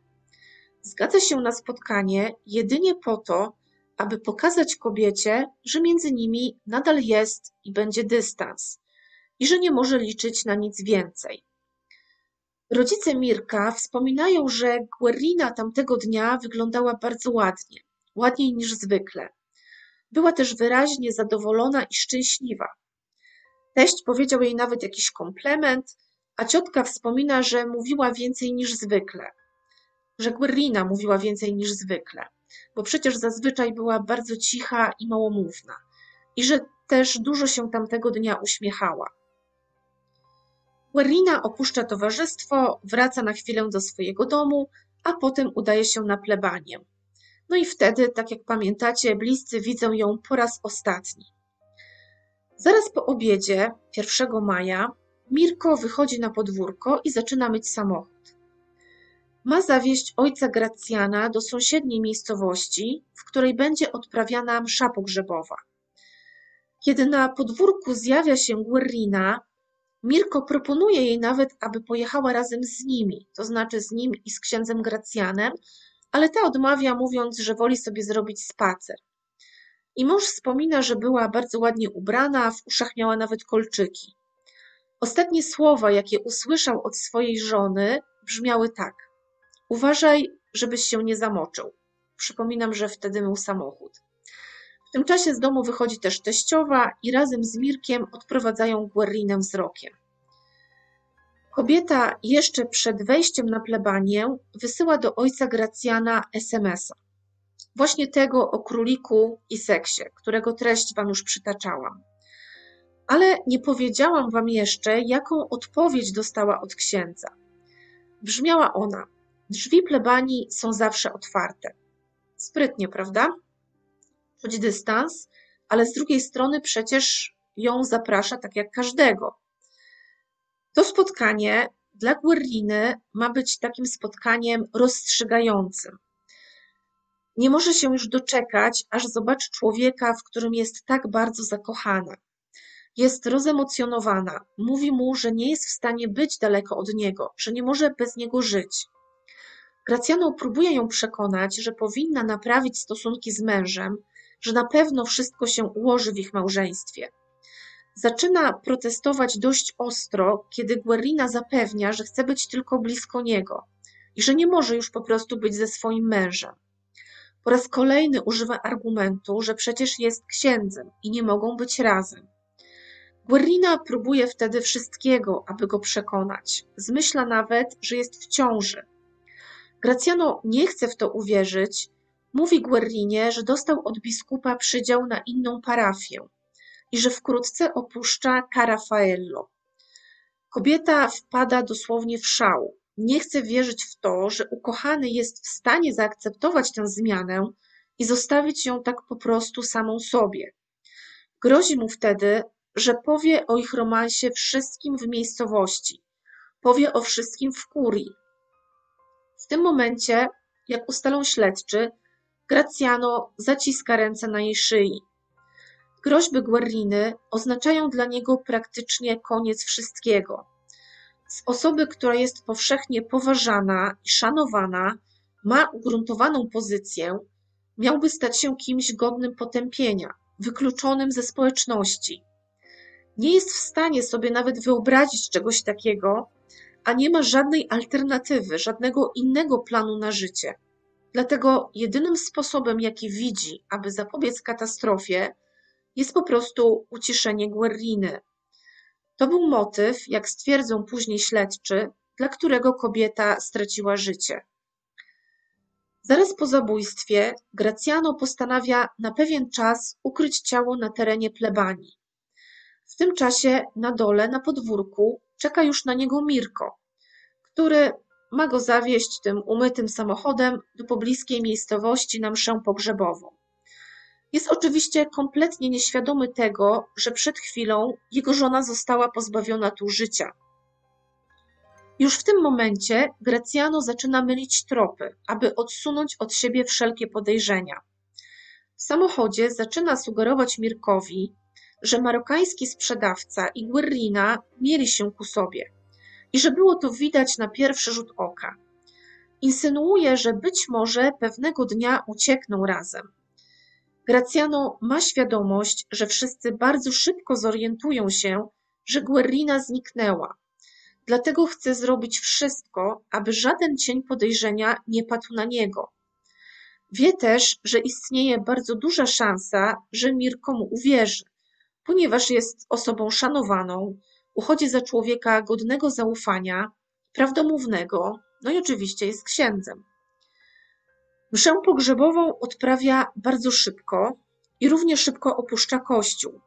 Zgadza się na spotkanie jedynie po to, aby pokazać kobiecie, że między nimi nadal jest i będzie dystans i że nie może liczyć na nic więcej. Rodzice Mirka wspominają, że Guerrina tamtego dnia wyglądała bardzo ładnie, ładniej niż zwykle. Była też wyraźnie zadowolona i szczęśliwa. Teść powiedział jej nawet jakiś komplement, a ciotka wspomina, że mówiła więcej niż zwykle. Że Guerrina mówiła więcej niż zwykle, bo przecież zazwyczaj była bardzo cicha i małomówna. I że też dużo się tamtego dnia uśmiechała. Guerrina opuszcza towarzystwo, wraca na chwilę do swojego domu, a potem udaje się na plebanię. No i wtedy, tak jak pamiętacie, bliscy widzą ją po raz ostatni. Zaraz po obiedzie, 1 maja, Mirko wychodzi na podwórko i zaczyna myć samochód. Ma zawieźć ojca Gracjana do sąsiedniej miejscowości, w której będzie odprawiana msza pogrzebowa. Kiedy na podwórku zjawia się Guerrina, Mirko proponuje jej nawet, aby pojechała razem z nimi, to znaczy z nim i z księdzem Gracjanem, ale ta odmawia, mówiąc, że woli sobie zrobić spacer. I mąż wspomina, że była bardzo ładnie ubrana, w uszach miała nawet kolczyki. Ostatnie słowa, jakie usłyszał od swojej żony, brzmiały tak: Uważaj, żebyś się nie zamoczył. Przypominam, że wtedy mył samochód. W tym czasie z domu wychodzi też teściowa i razem z Mirkiem odprowadzają Guerrinę wzrokiem. Kobieta jeszcze przed wejściem na plebanię wysyła do ojca Gracjana SMS-a. Właśnie tego o króliku i seksie, którego treść wam już przytaczałam. Ale nie powiedziałam wam jeszcze, jaką odpowiedź dostała od księdza. Brzmiała ona: Drzwi plebanii są zawsze otwarte. Sprytnie, prawda? Choć dystans, ale z drugiej strony przecież ją zaprasza tak jak każdego. To spotkanie dla Guerriny ma być takim spotkaniem rozstrzygającym. Nie może się już doczekać, aż zobaczy człowieka, w którym jest tak bardzo zakochana. Jest rozemocjonowana, mówi mu, że nie jest w stanie być daleko od niego, że nie może bez niego żyć. Gracjano próbuje ją przekonać, że powinna naprawić stosunki z mężem, że na pewno wszystko się ułoży w ich małżeństwie. Zaczyna protestować dość ostro, kiedy Guerrina zapewnia, że chce być tylko blisko niego i że nie może już po prostu być ze swoim mężem. Po raz kolejny używa argumentu, że przecież jest księdzem i nie mogą być razem. Guerrina próbuje wtedy wszystkiego, aby go przekonać. Zmyśla nawet, że jest w ciąży. Gracjano nie chce w to uwierzyć. Mówi Guerrinie, że dostał od biskupa przydział na inną parafię i że wkrótce opuszcza Carafaello. Kobieta wpada dosłownie w szał. Nie chce wierzyć w to, że ukochany jest w stanie zaakceptować tę zmianę i zostawić ją tak po prostu samą sobie. Grozi mu wtedy, że powie o ich romansie wszystkim w miejscowości, powie o wszystkim w kurii. W tym momencie, jak ustalą śledczy, Graziano zaciska ręce na jej szyi. Groźby Guerriny oznaczają dla niego praktycznie koniec wszystkiego. Z osoby, która jest powszechnie poważana i szanowana, ma ugruntowaną pozycję, miałby stać się kimś godnym potępienia, wykluczonym ze społeczności. Nie jest w stanie sobie nawet wyobrazić czegoś takiego, a nie ma żadnej alternatywy, żadnego innego planu na życie. Dlatego jedynym sposobem, jaki widzi, aby zapobiec katastrofie, jest po prostu uciszenie Guerriny. To był motyw, jak stwierdzą później śledczy, dla którego kobieta straciła życie. Zaraz po zabójstwie Gracjano postanawia na pewien czas ukryć ciało na terenie plebanii. W tym czasie na dole, na podwórku, czeka już na niego Mirko, który ma go zawieźć tym umytym samochodem do pobliskiej miejscowości na mszę pogrzebową. Jest oczywiście kompletnie nieświadomy tego, że przed chwilą jego żona została pozbawiona tu życia. Już w tym momencie Gracjano zaczyna mylić tropy, aby odsunąć od siebie wszelkie podejrzenia. W samochodzie zaczyna sugerować Mirkowi, że marokański sprzedawca i Guerrina mieli się ku sobie i że było to widać na pierwszy rzut oka. Insynuuje, że być może pewnego dnia uciekną razem. Gracjano ma świadomość, że wszyscy bardzo szybko zorientują się, że Guerrina zniknęła. Dlatego chce zrobić wszystko, aby żaden cień podejrzenia nie padł na niego. Wie też, że istnieje bardzo duża szansa, że Mirko mu uwierzy, ponieważ jest osobą szanowaną, uchodzi za człowieka godnego zaufania, prawdomównego, no i oczywiście jest księdzem. Mszę pogrzebową odprawia bardzo szybko i równie szybko opuszcza kościół.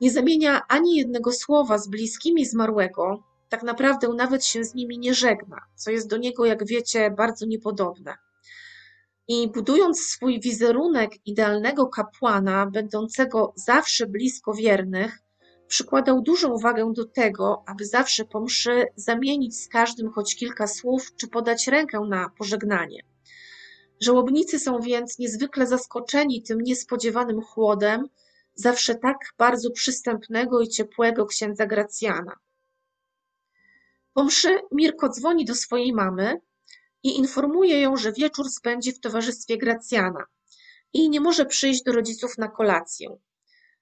Nie zamienia ani jednego słowa z bliskimi zmarłego, tak naprawdę nawet się z nimi nie żegna, co jest do niego, jak wiecie, bardzo niepodobne. I budując swój wizerunek idealnego kapłana, będącego zawsze blisko wiernych, przykładał dużą wagę do tego, aby zawsze po mszy zamienić z każdym choć kilka słów czy podać rękę na pożegnanie. Żałobnicy są więc niezwykle zaskoczeni tym niespodziewanym chłodem zawsze tak bardzo przystępnego i ciepłego księdza Gracjana. Po mszy Mirko dzwoni do swojej mamy i informuje ją, że wieczór spędzi w towarzystwie Gracjana i nie może przyjść do rodziców na kolację.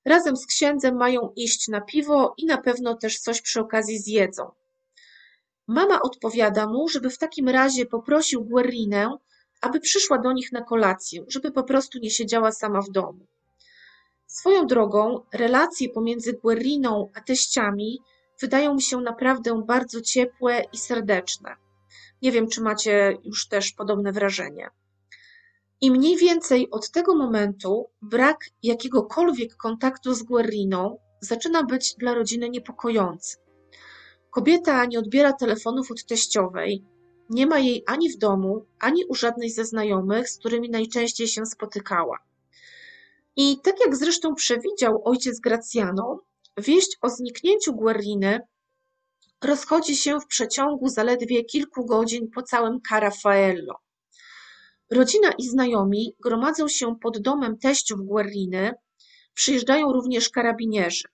Razem z księdzem mają iść na piwo i na pewno też coś przy okazji zjedzą. Mama odpowiada mu, żeby w takim razie poprosił Guerrinę, aby przyszła do nich na kolację, żeby po prostu nie siedziała sama w domu. Swoją drogą, relacje pomiędzy Guerriną a teściami wydają mi się naprawdę bardzo ciepłe i serdeczne. Nie wiem, czy macie już też podobne wrażenie. I mniej więcej od tego momentu brak jakiegokolwiek kontaktu z Guerriną zaczyna być dla rodziny niepokojący. Kobieta nie odbiera telefonów od teściowej, nie ma jej ani w domu, ani u żadnej ze znajomych, z którymi najczęściej się spotykała. I tak jak zresztą przewidział ojciec Gracjano, wieść o zniknięciu Guerriny rozchodzi się w przeciągu zaledwie kilku godzin po całym Carafaello. Rodzina i znajomi gromadzą się pod domem teściów Guerriny, przyjeżdżają również karabinierzy.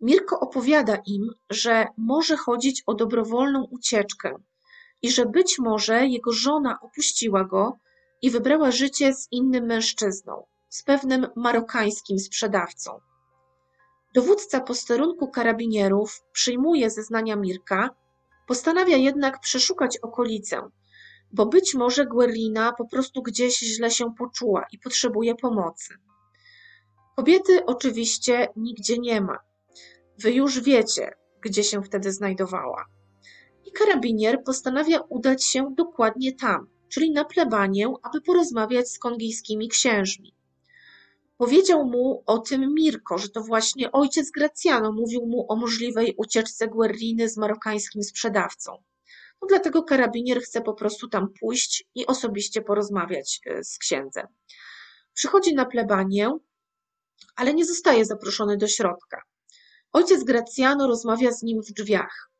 Mirko opowiada im, że może chodzić o dobrowolną ucieczkę i że być może jego żona opuściła go i wybrała życie z innym mężczyzną, z pewnym marokańskim sprzedawcą. Dowódca posterunku karabinierów przyjmuje zeznania Mirka, postanawia jednak przeszukać okolicę, bo być może Guerlina po prostu gdzieś źle się poczuła i potrzebuje pomocy. Kobiety oczywiście nigdzie nie ma. Wy już wiecie, gdzie się wtedy znajdowała. I karabinier postanawia udać się dokładnie tam, czyli na plebanię, aby porozmawiać z kongijskimi księżmi. Powiedział mu o tym Mirko, że to właśnie ojciec Gracjano mówił mu o możliwej ucieczce Guerriny z marokańskim sprzedawcą. No dlatego karabinier chce po prostu tam pójść i osobiście porozmawiać e, z księdzem. Przychodzi na plebanię, ale nie zostaje zaproszony do środka. Ojciec Gracjano rozmawia z nim w drzwiach.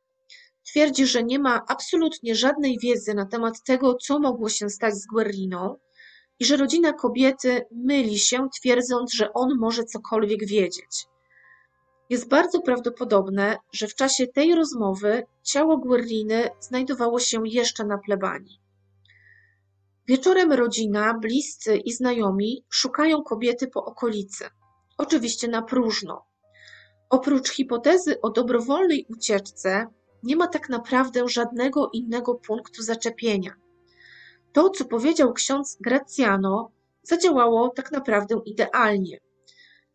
Twierdzi, że nie ma absolutnie żadnej wiedzy na temat tego, co mogło się stać z Guerriną i że rodzina kobiety myli się, twierdząc, że on może cokolwiek wiedzieć. Jest bardzo prawdopodobne, że w czasie tej rozmowy ciało Guerriny znajdowało się jeszcze na plebanii. Wieczorem rodzina, bliscy i znajomi szukają kobiety po okolicy. Oczywiście na próżno. Oprócz hipotezy o dobrowolnej ucieczce, nie ma tak naprawdę żadnego innego punktu zaczepienia. To, co powiedział ksiądz Gracjano, zadziałało tak naprawdę idealnie.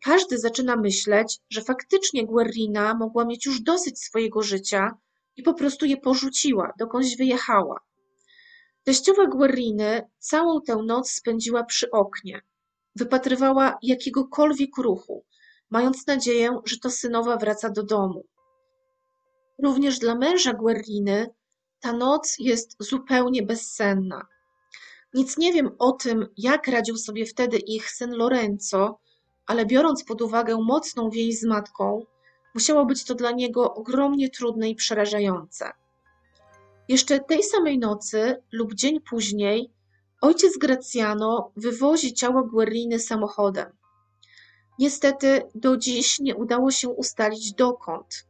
Każdy zaczyna myśleć, że faktycznie Guerrina mogła mieć już dosyć swojego życia i po prostu je porzuciła, dokądś wyjechała. Teściowa Guerriny całą tę noc spędziła przy oknie. Wypatrywała jakiegokolwiek ruchu, mając nadzieję, że to synowa wraca do domu. Również dla męża Guerriny ta noc jest zupełnie bezsenna. Nic nie wiem o tym, jak radził sobie wtedy ich syn Lorenzo, ale biorąc pod uwagę mocną więź z matką, musiało być to dla niego ogromnie trudne i przerażające. Jeszcze tej samej nocy lub dzień później ojciec Gracjano wywozi ciało Guerriny samochodem. Niestety do dziś nie udało się ustalić dokąd.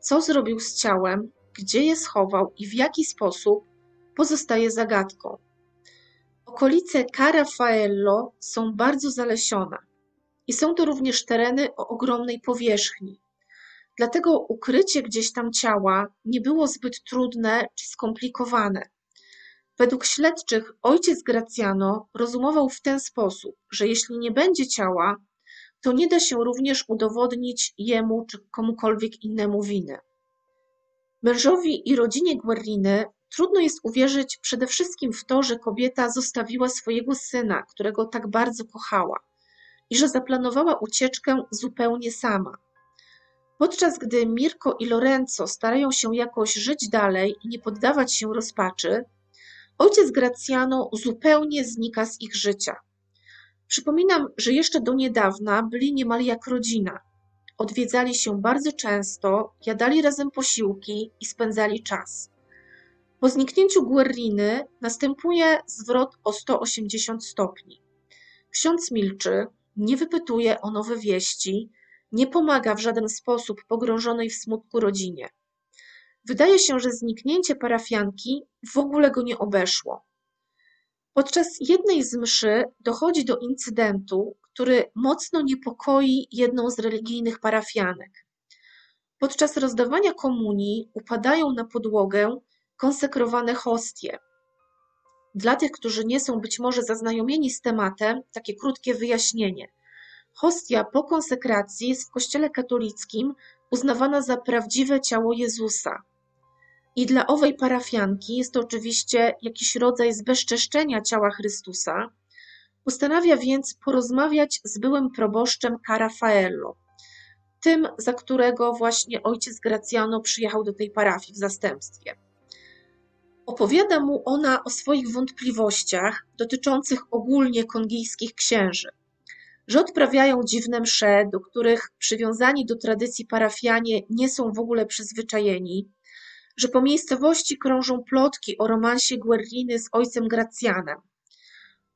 Co zrobił z ciałem, gdzie je schował i w jaki sposób pozostaje zagadką. Okolice Carafaello są bardzo zalesione i są to również tereny o ogromnej powierzchni. Dlatego ukrycie gdzieś tam ciała nie było zbyt trudne czy skomplikowane. Według śledczych ojciec Gracjano rozumował w ten sposób, że jeśli nie będzie ciała, to nie da się również udowodnić jemu czy komukolwiek innemu winy. Mężowi i rodzinie Guerriny trudno jest uwierzyć przede wszystkim w to, że kobieta zostawiła swojego syna, którego tak bardzo kochała, i że zaplanowała ucieczkę zupełnie sama. Podczas gdy Mirko i Lorenzo starają się jakoś żyć dalej i nie poddawać się rozpaczy, ojciec Gracjano zupełnie znika z ich życia. Przypominam, że jeszcze do niedawna byli niemal jak rodzina. Odwiedzali się bardzo często, jadali razem posiłki i spędzali czas. Po zniknięciu Guerriny następuje zwrot o 180 stopni. Ksiądz milczy, nie wypytuje o nowe wieści, nie pomaga w żaden sposób pogrążonej w smutku rodzinie. Wydaje się, że zniknięcie parafianki w ogóle go nie obeszło. Podczas jednej z mszy dochodzi do incydentu, który mocno niepokoi jedną z religijnych parafianek. Podczas rozdawania komunii upadają na podłogę konsekrowane hostie. Dla tych, którzy nie są być może zaznajomieni z tematem, takie krótkie wyjaśnienie. Hostia po konsekracji jest w Kościele katolickim uznawana za prawdziwe ciało Jezusa. I dla owej parafianki jest to oczywiście jakiś rodzaj zbezczeszczenia ciała Chrystusa. Postanawia więc porozmawiać z byłym proboszczem Carafaello, tym, za którego właśnie ojciec Gracjano przyjechał do tej parafii w zastępstwie. Opowiada mu ona o swoich wątpliwościach dotyczących ogólnie kongijskich księży, że odprawiają dziwne msze, do których przywiązani do tradycji parafianie nie są w ogóle przyzwyczajeni, że po miejscowości krążą plotki o romansie Guerriny z ojcem Gracjanem.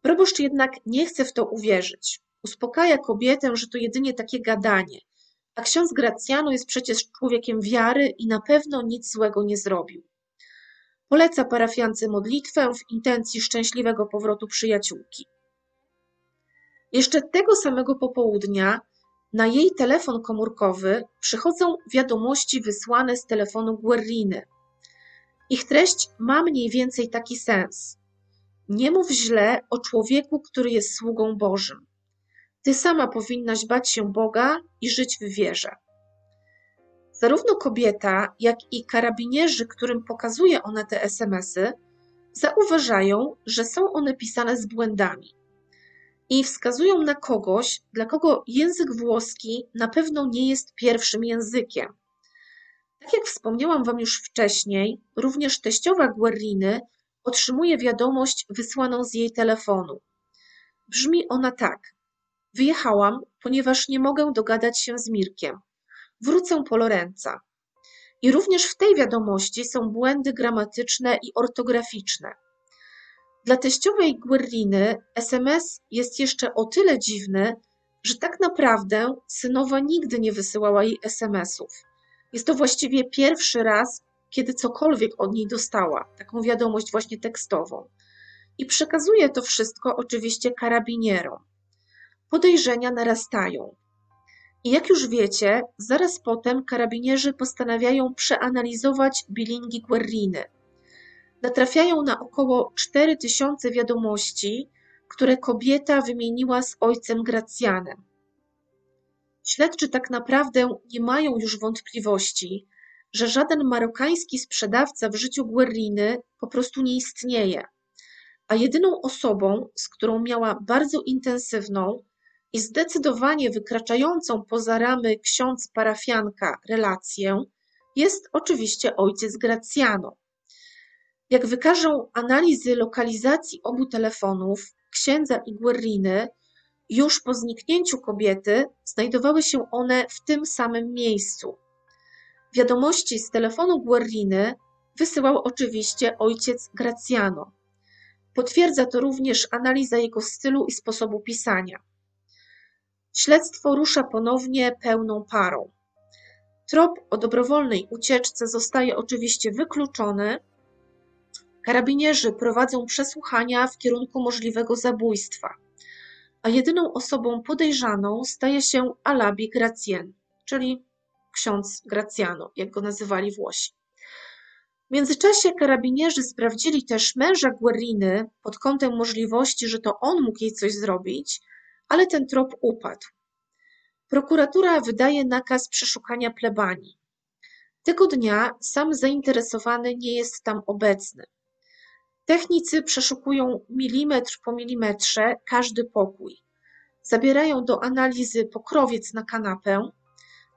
Proboszcz jednak nie chce w to uwierzyć. Uspokaja kobietę, że to jedynie takie gadanie, a ksiądz Gracjano jest przecież człowiekiem wiary i na pewno nic złego nie zrobił. Poleca parafiance modlitwę w intencji szczęśliwego powrotu przyjaciółki. Jeszcze tego samego popołudnia na jej telefon komórkowy przychodzą wiadomości wysłane z telefonu Guerriny. Ich treść ma mniej więcej taki sens. Nie mów źle o człowieku, który jest sługą Bożym. Ty sama powinnaś bać się Boga i żyć w wierze. Zarówno kobieta, jak i karabinierzy, którym pokazuje ona te SMS-y, zauważają, że są one pisane z błędami. i wskazują na kogoś, dla kogo język włoski na pewno nie jest pierwszym językiem. Tak jak wspomniałam Wam już wcześniej, również teściowa Guerriny otrzymuje wiadomość wysłaną z jej telefonu. Brzmi ona tak: Wyjechałam, ponieważ nie mogę dogadać się z Mirkiem. Wrócę po Lorenza. I również w tej wiadomości są błędy gramatyczne i ortograficzne. Dla teściowej Guerriny SMS jest jeszcze o tyle dziwny, że tak naprawdę synowa nigdy nie wysyłała jej SMS-ów. Jest to właściwie pierwszy raz, kiedy cokolwiek od niej dostała, taką wiadomość właśnie tekstową. I przekazuje to wszystko oczywiście karabinierom. Podejrzenia narastają. I jak już wiecie, zaraz potem karabinierzy postanawiają przeanalizować bilingi Guerriny. Natrafiają na około 4000 wiadomości, które kobieta wymieniła z ojcem Gracjanem. Śledczy tak naprawdę nie mają już wątpliwości, że żaden marokański sprzedawca w życiu Guerriny po prostu nie istnieje, a jedyną osobą, z którą miała bardzo intensywną i zdecydowanie wykraczającą poza ramy ksiądz parafianka relację jest oczywiście ojciec Gracjano. Jak wykażą analizy lokalizacji obu telefonów, księdza i Guerriny, już po zniknięciu kobiety znajdowały się one w tym samym miejscu. Wiadomości z telefonu Guerriny wysyłał oczywiście ojciec Graciano. Potwierdza to również analiza jego stylu i sposobu pisania. Śledztwo rusza ponownie pełną parą. Trop o dobrowolnej ucieczce zostaje oczywiście wykluczony. Karabinierzy prowadzą przesłuchania w kierunku możliwego zabójstwa a jedyną osobą podejrzaną staje się Alabi Gracien, czyli ksiądz Graciano, jak go nazywali Włosi. W międzyczasie karabinierzy sprawdzili też męża Guerriny pod kątem możliwości, że to on mógł jej coś zrobić, ale ten trop upadł. Prokuratura wydaje nakaz przeszukania plebanii. Tego dnia sam zainteresowany nie jest tam obecny. Technicy przeszukują milimetr po milimetrze każdy pokój. Zabierają do analizy pokrowiec na kanapę,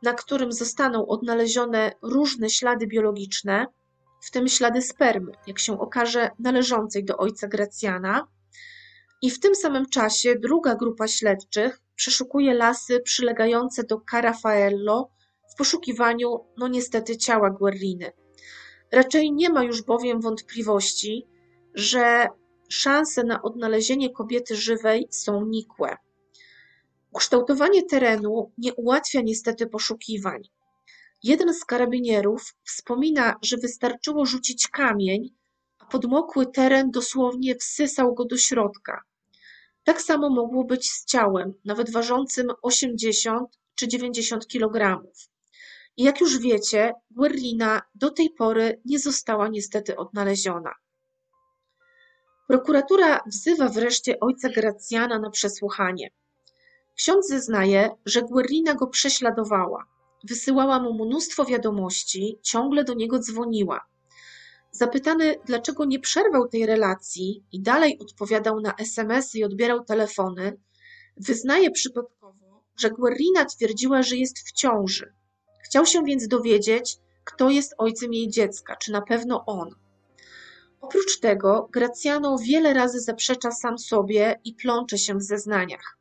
na którym zostaną odnalezione różne ślady biologiczne, w tym ślady spermy, jak się okaże, należącej do ojca Gracjana. I w tym samym czasie druga grupa śledczych przeszukuje lasy przylegające do Carafaello w poszukiwaniu, no niestety, ciała Guerriny. Raczej nie ma już bowiem wątpliwości, że szanse na odnalezienie kobiety żywej są nikłe. Ukształtowanie terenu nie ułatwia niestety poszukiwań. Jeden z karabinierów wspomina, że wystarczyło rzucić kamień, a podmokły teren dosłownie wsysał go do środka. Tak samo mogło być z ciałem, nawet ważącym 80 czy 90 kg. I jak już wiecie, Guerlina do tej pory nie została niestety odnaleziona. Prokuratura wzywa wreszcie ojca Gracjana na przesłuchanie. Ksiądz zeznaje, że Guerrina go prześladowała. Wysyłała mu mnóstwo wiadomości, ciągle do niego dzwoniła. Zapytany, dlaczego nie przerwał tej relacji i dalej odpowiadał na SMS-y i odbierał telefony, wyznaje przypadkowo, że Guerrina twierdziła, że jest w ciąży. Chciał się więc dowiedzieć, kto jest ojcem jej dziecka, czy na pewno on. Oprócz tego Gracjano wiele razy zaprzecza sam sobie i plącze się w zeznaniach.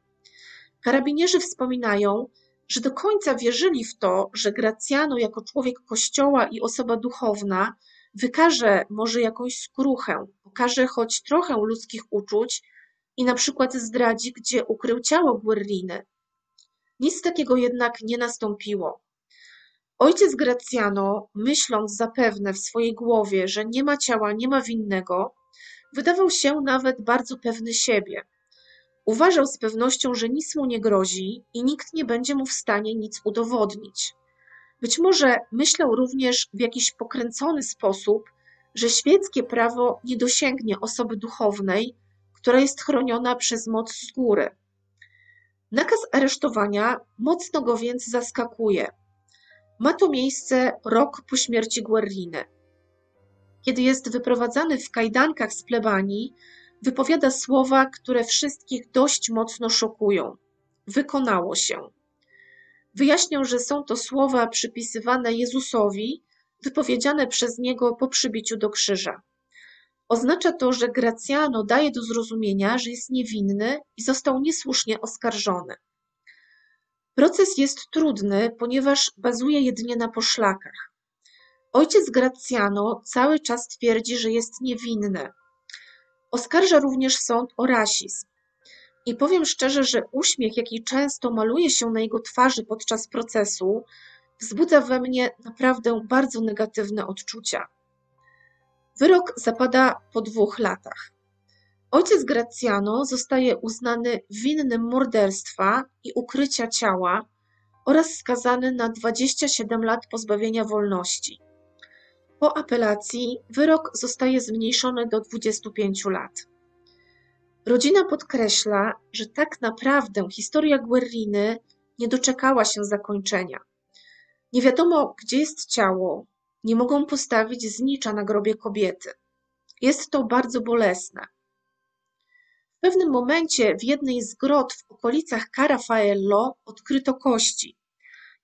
Karabinierzy wspominają, że do końca wierzyli w to, że Gracjano jako człowiek kościoła i osoba duchowna wykaże może jakąś skruchę, pokaże choć trochę ludzkich uczuć i na przykład zdradzi, gdzie ukrył ciało Guerriny. Nic takiego jednak nie nastąpiło. Ojciec Gracjano, myśląc zapewne w swojej głowie, że nie ma ciała, nie ma winnego, wydawał się nawet bardzo pewny siebie. Uważał z pewnością, że nic mu nie grozi i nikt nie będzie mu w stanie nic udowodnić. Być może myślał również w jakiś pokręcony sposób, że świeckie prawo nie dosięgnie osoby duchownej, która jest chroniona przez moc z góry. Nakaz aresztowania mocno go więc zaskakuje. Ma to miejsce rok po śmierci Guerriny. Kiedy jest wyprowadzany w kajdankach z plebanii, wypowiada słowa, które wszystkich dość mocno szokują. Wykonało się. Wyjaśniał, że są to słowa przypisywane Jezusowi, wypowiedziane przez niego po przybiciu do krzyża. Oznacza to, że Gracjano daje do zrozumienia, że jest niewinny i został niesłusznie oskarżony. Proces jest trudny, ponieważ bazuje jedynie na poszlakach. Ojciec Gracjano cały czas twierdzi, że jest niewinny. Oskarża również sąd o rasizm. I powiem szczerze, że uśmiech, jaki często maluje się na jego twarzy podczas procesu, wzbudza we mnie naprawdę bardzo negatywne odczucia. Wyrok zapada po dwóch latach. Ojciec Gracjano zostaje uznany winnym morderstwa i ukrycia ciała oraz skazany na 27 lat pozbawienia wolności. Po apelacji wyrok zostaje zmniejszony do 25 lat. Rodzina podkreśla, że tak naprawdę historia Guerriny nie doczekała się zakończenia. Nie wiadomo, gdzie jest ciało, nie mogą postawić znicza na grobie kobiety. Jest to bardzo bolesne. W pewnym momencie w jednej z grot w okolicach Carafaello odkryto kości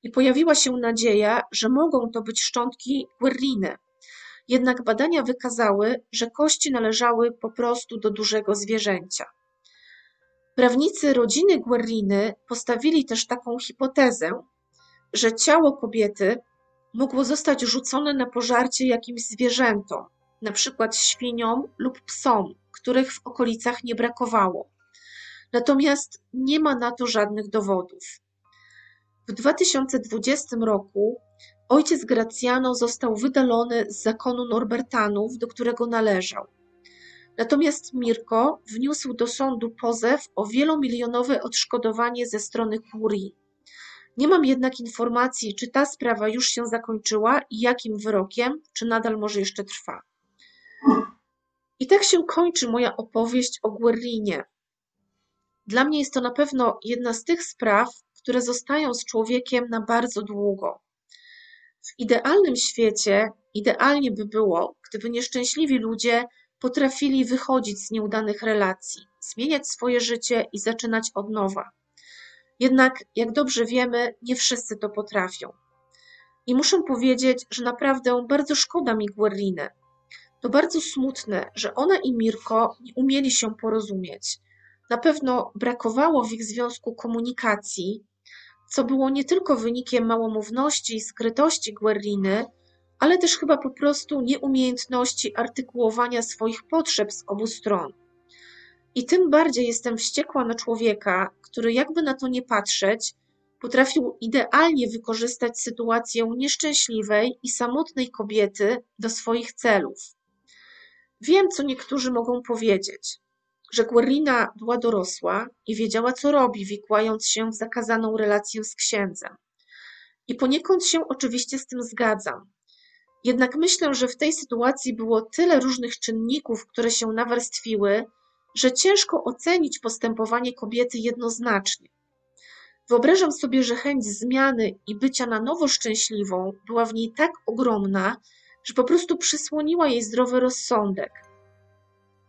i pojawiła się nadzieja, że mogą to być szczątki Guerriny. Jednak badania wykazały, że kości należały po prostu do dużego zwierzęcia. Prawnicy rodziny Guerriny postawili też taką hipotezę, że ciało kobiety mogło zostać rzucone na pożarcie jakimś zwierzętom, przykład świniom lub psom, których w okolicach nie brakowało. Natomiast nie ma na to żadnych dowodów. W 2020 roku ojciec Gracjano został wydalony z zakonu Norbertanów, do którego należał. Natomiast Mirko wniósł do sądu pozew o wielomilionowe odszkodowanie ze strony kurii. Nie mam jednak informacji, czy ta sprawa już się zakończyła i jakim wyrokiem, czy nadal może jeszcze trwa. I tak się kończy moja opowieść o Guerrinie. Dla mnie jest to na pewno jedna z tych spraw, które zostają z człowiekiem na bardzo długo. W idealnym świecie idealnie by było, gdyby nieszczęśliwi ludzie potrafili wychodzić z nieudanych relacji, zmieniać swoje życie i zaczynać od nowa. Jednak, jak dobrze wiemy, nie wszyscy to potrafią. I muszę powiedzieć, że naprawdę bardzo szkoda mi Guerriny. To bardzo smutne, że ona i Mirko nie umieli się porozumieć. Na pewno brakowało w ich związku komunikacji, co było nie tylko wynikiem małomówności i skrytości Guerriny, ale też chyba po prostu nieumiejętności artykułowania swoich potrzeb z obu stron. I tym bardziej jestem wściekła na człowieka, który jakby na to nie patrzeć, potrafił idealnie wykorzystać sytuację nieszczęśliwej i samotnej kobiety do swoich celów. Wiem, co niektórzy mogą powiedzieć, że Guerrina była dorosła i wiedziała, co robi, wikłając się w zakazaną relację z księdzem. I poniekąd się oczywiście z tym zgadzam. Jednak myślę, że w tej sytuacji było tyle różnych czynników, które się nawarstwiły, że ciężko ocenić postępowanie kobiety jednoznacznie. Wyobrażam sobie, że chęć zmiany i bycia na nowo szczęśliwą była w niej tak ogromna, że po prostu przysłoniła jej zdrowy rozsądek.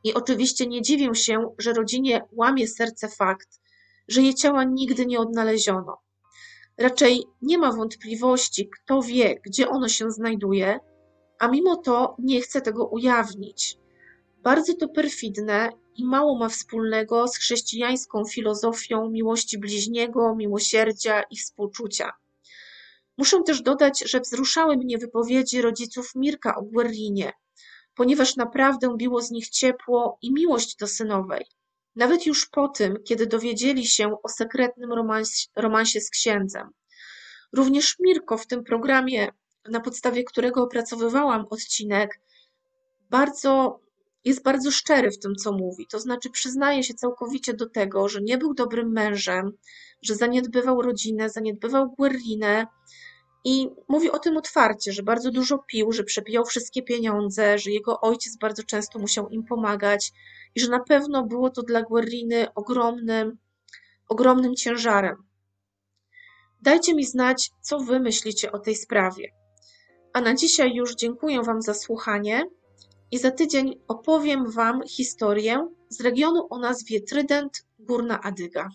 I oczywiście nie dziwię się, że rodzinie łamie serce fakt, że jej ciała nigdy nie odnaleziono. Raczej nie ma wątpliwości, kto wie, gdzie ono się znajduje, a mimo to nie chce tego ujawnić. Bardzo to perfidne i mało ma wspólnego z chrześcijańską filozofią miłości bliźniego, miłosierdzia i współczucia. Muszę też dodać, że wzruszały mnie wypowiedzi rodziców Mirka o Guerrinie, ponieważ naprawdę biło z nich ciepło i miłość do synowej. Nawet już po tym, kiedy dowiedzieli się o sekretnym romans romansie z księdzem. Również Mirko w tym programie, na podstawie którego opracowywałam odcinek, bardzo jest bardzo szczery w tym, co mówi. To znaczy, przyznaje się całkowicie do tego, że nie był dobrym mężem, że zaniedbywał rodzinę, zaniedbywał Guerrinę i mówi o tym otwarcie, że bardzo dużo pił, że przepijał wszystkie pieniądze, że jego ojciec bardzo często musiał im pomagać i że na pewno było to dla Guerriny ogromnym, ogromnym ciężarem. Dajcie mi znać, co wy myślicie o tej sprawie. A na dzisiaj już dziękuję Wam za słuchanie i za tydzień opowiem Wam historię z regionu o nazwie Trydent Górna Adyga.